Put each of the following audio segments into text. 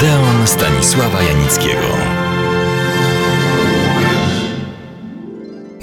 Odeon Stanisława Janickiego.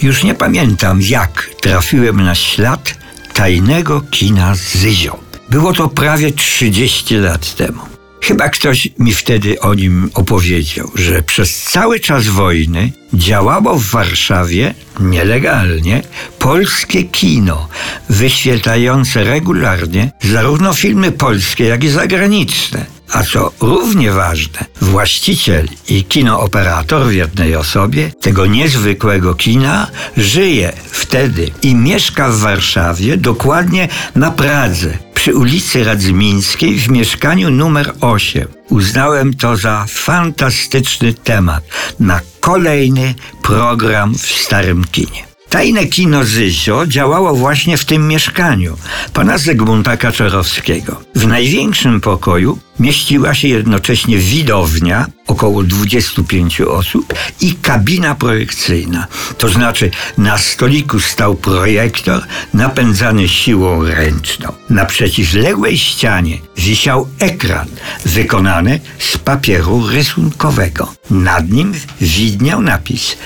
Już nie pamiętam, jak trafiłem na ślad tajnego kina Zyzio. Było to prawie 30 lat temu. Chyba ktoś mi wtedy o nim opowiedział, że przez cały czas wojny działało w Warszawie nielegalnie polskie kino, wyświetlające regularnie zarówno filmy polskie, jak i zagraniczne. A co równie ważne, właściciel i kinooperator w jednej osobie tego niezwykłego kina żyje wtedy i mieszka w Warszawie, dokładnie na Pradze, przy ulicy Radzmińskiej w mieszkaniu numer 8. Uznałem to za fantastyczny temat na kolejny program w Starym Kinie. Tajne kino Zyzio działało właśnie w tym mieszkaniu pana Zygmunta Kaczorowskiego. W największym pokoju mieściła się jednocześnie widownia, około 25 osób, i kabina projekcyjna. To znaczy na stoliku stał projektor napędzany siłą ręczną. Na przeciwległej ścianie wisiał ekran wykonany z papieru rysunkowego. Nad nim widniał napis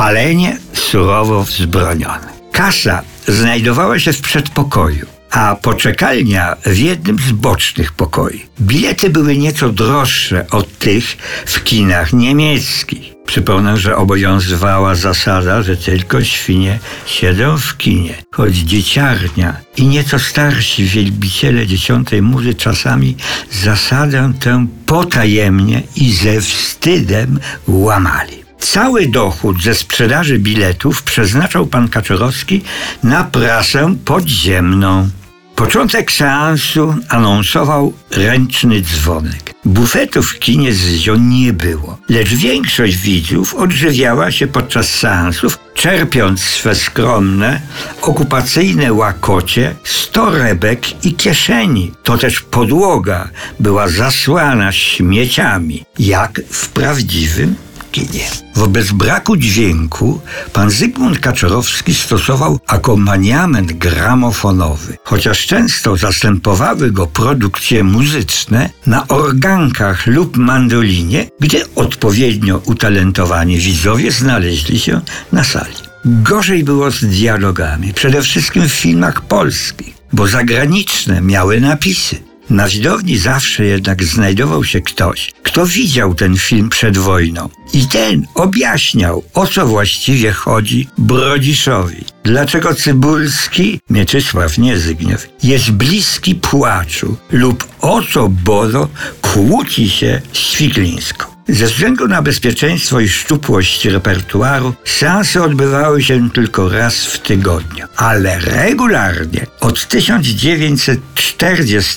palenie surowo wzbronione. Kasa znajdowała się w przedpokoju, a poczekalnia w jednym z bocznych pokoi. Bilety były nieco droższe od tych w kinach niemieckich. Przypomnę, że obowiązywała zasada, że tylko świnie siedzą w kinie, choć dzieciarnia i nieco starsi wielbiciele dziesiątej muzy czasami zasadę tę potajemnie i ze wstydem łamali. Cały dochód ze sprzedaży biletów przeznaczał pan Kaczorowski na prasę podziemną. Początek seansu anonsował ręczny dzwonek. Bufetów w kinie z nie było, lecz większość widzów odżywiała się podczas seansów, czerpiąc swe skromne, okupacyjne łakocie z torebek i kieszeni. To też podłoga była zasłana śmieciami, jak w prawdziwym Wobec braku dźwięku pan Zygmunt Kaczorowski stosował akompaniament gramofonowy, chociaż często zastępowały go produkcje muzyczne na organkach lub mandolinie, gdy odpowiednio utalentowani widzowie znaleźli się na sali. Gorzej było z dialogami, przede wszystkim w filmach polskich, bo zagraniczne miały napisy. Na widowni zawsze jednak znajdował się ktoś, kto widział ten film przed wojną. I ten objaśniał, o co właściwie chodzi Brodziszowi. Dlaczego Cybulski, Mieczysław Niezygniew, jest bliski płaczu lub o co Bodo kłóci się z Świglińską. Ze względu na bezpieczeństwo i szczupłość repertuaru, seanse odbywały się tylko raz w tygodniu, ale regularnie od 1940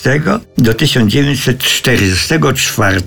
do 1944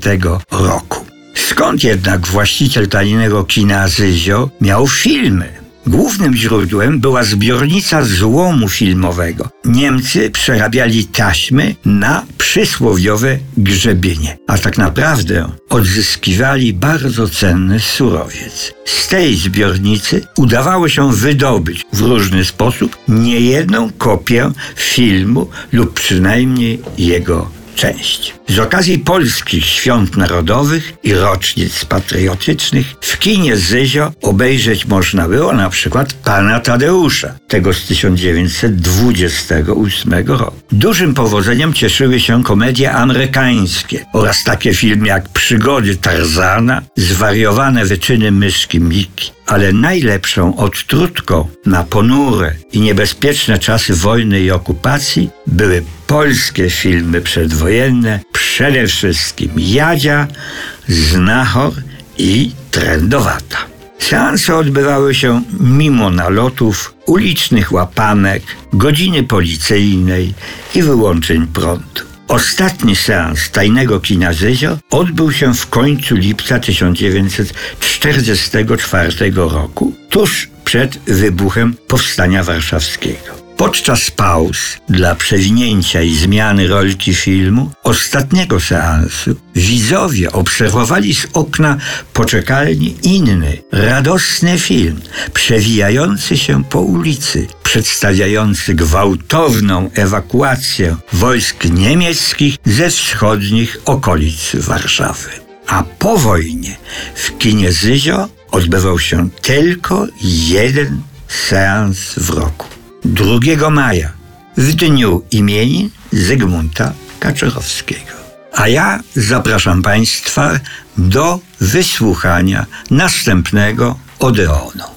roku. Skąd jednak właściciel tajnego kina Zyzio miał filmy? Głównym źródłem była zbiornica złomu filmowego. Niemcy przerabiali taśmy na przysłowiowe grzebienie, a tak naprawdę odzyskiwali bardzo cenny surowiec. Z tej zbiornicy udawało się wydobyć w różny sposób niejedną kopię filmu lub przynajmniej jego część. Z okazji polskich świąt narodowych i rocznic patriotycznych w kinie Zyzio obejrzeć można było na przykład Pana Tadeusza, tego z 1928 roku. Dużym powodzeniem cieszyły się komedie amerykańskie oraz takie filmy jak Przygody Tarzana, Zwariowane wyczyny myszki Miki, ale najlepszą odtrutką na ponure i niebezpieczne czasy wojny i okupacji były polskie filmy przedwojenne, przede wszystkim Jadzia, Znachor i Trendowata. Seanse odbywały się mimo nalotów, ulicznych łapanek, godziny policyjnej i wyłączeń prądu. Ostatni seans tajnego kina Zyzio odbył się w końcu lipca 1944 roku, tuż przed wybuchem Powstania Warszawskiego. Podczas pauz dla przewinięcia i zmiany rolki filmu ostatniego seansu widzowie obserwowali z okna poczekalni inny, radosny film, przewijający się po ulicy, przedstawiający gwałtowną ewakuację wojsk niemieckich ze wschodnich okolic Warszawy. A po wojnie w kinie Zyzio odbywał się tylko jeden seans w roku. 2 maja, w dniu imienin Zygmunta Kaczorowskiego. A ja zapraszam Państwa do wysłuchania następnego Odeonu.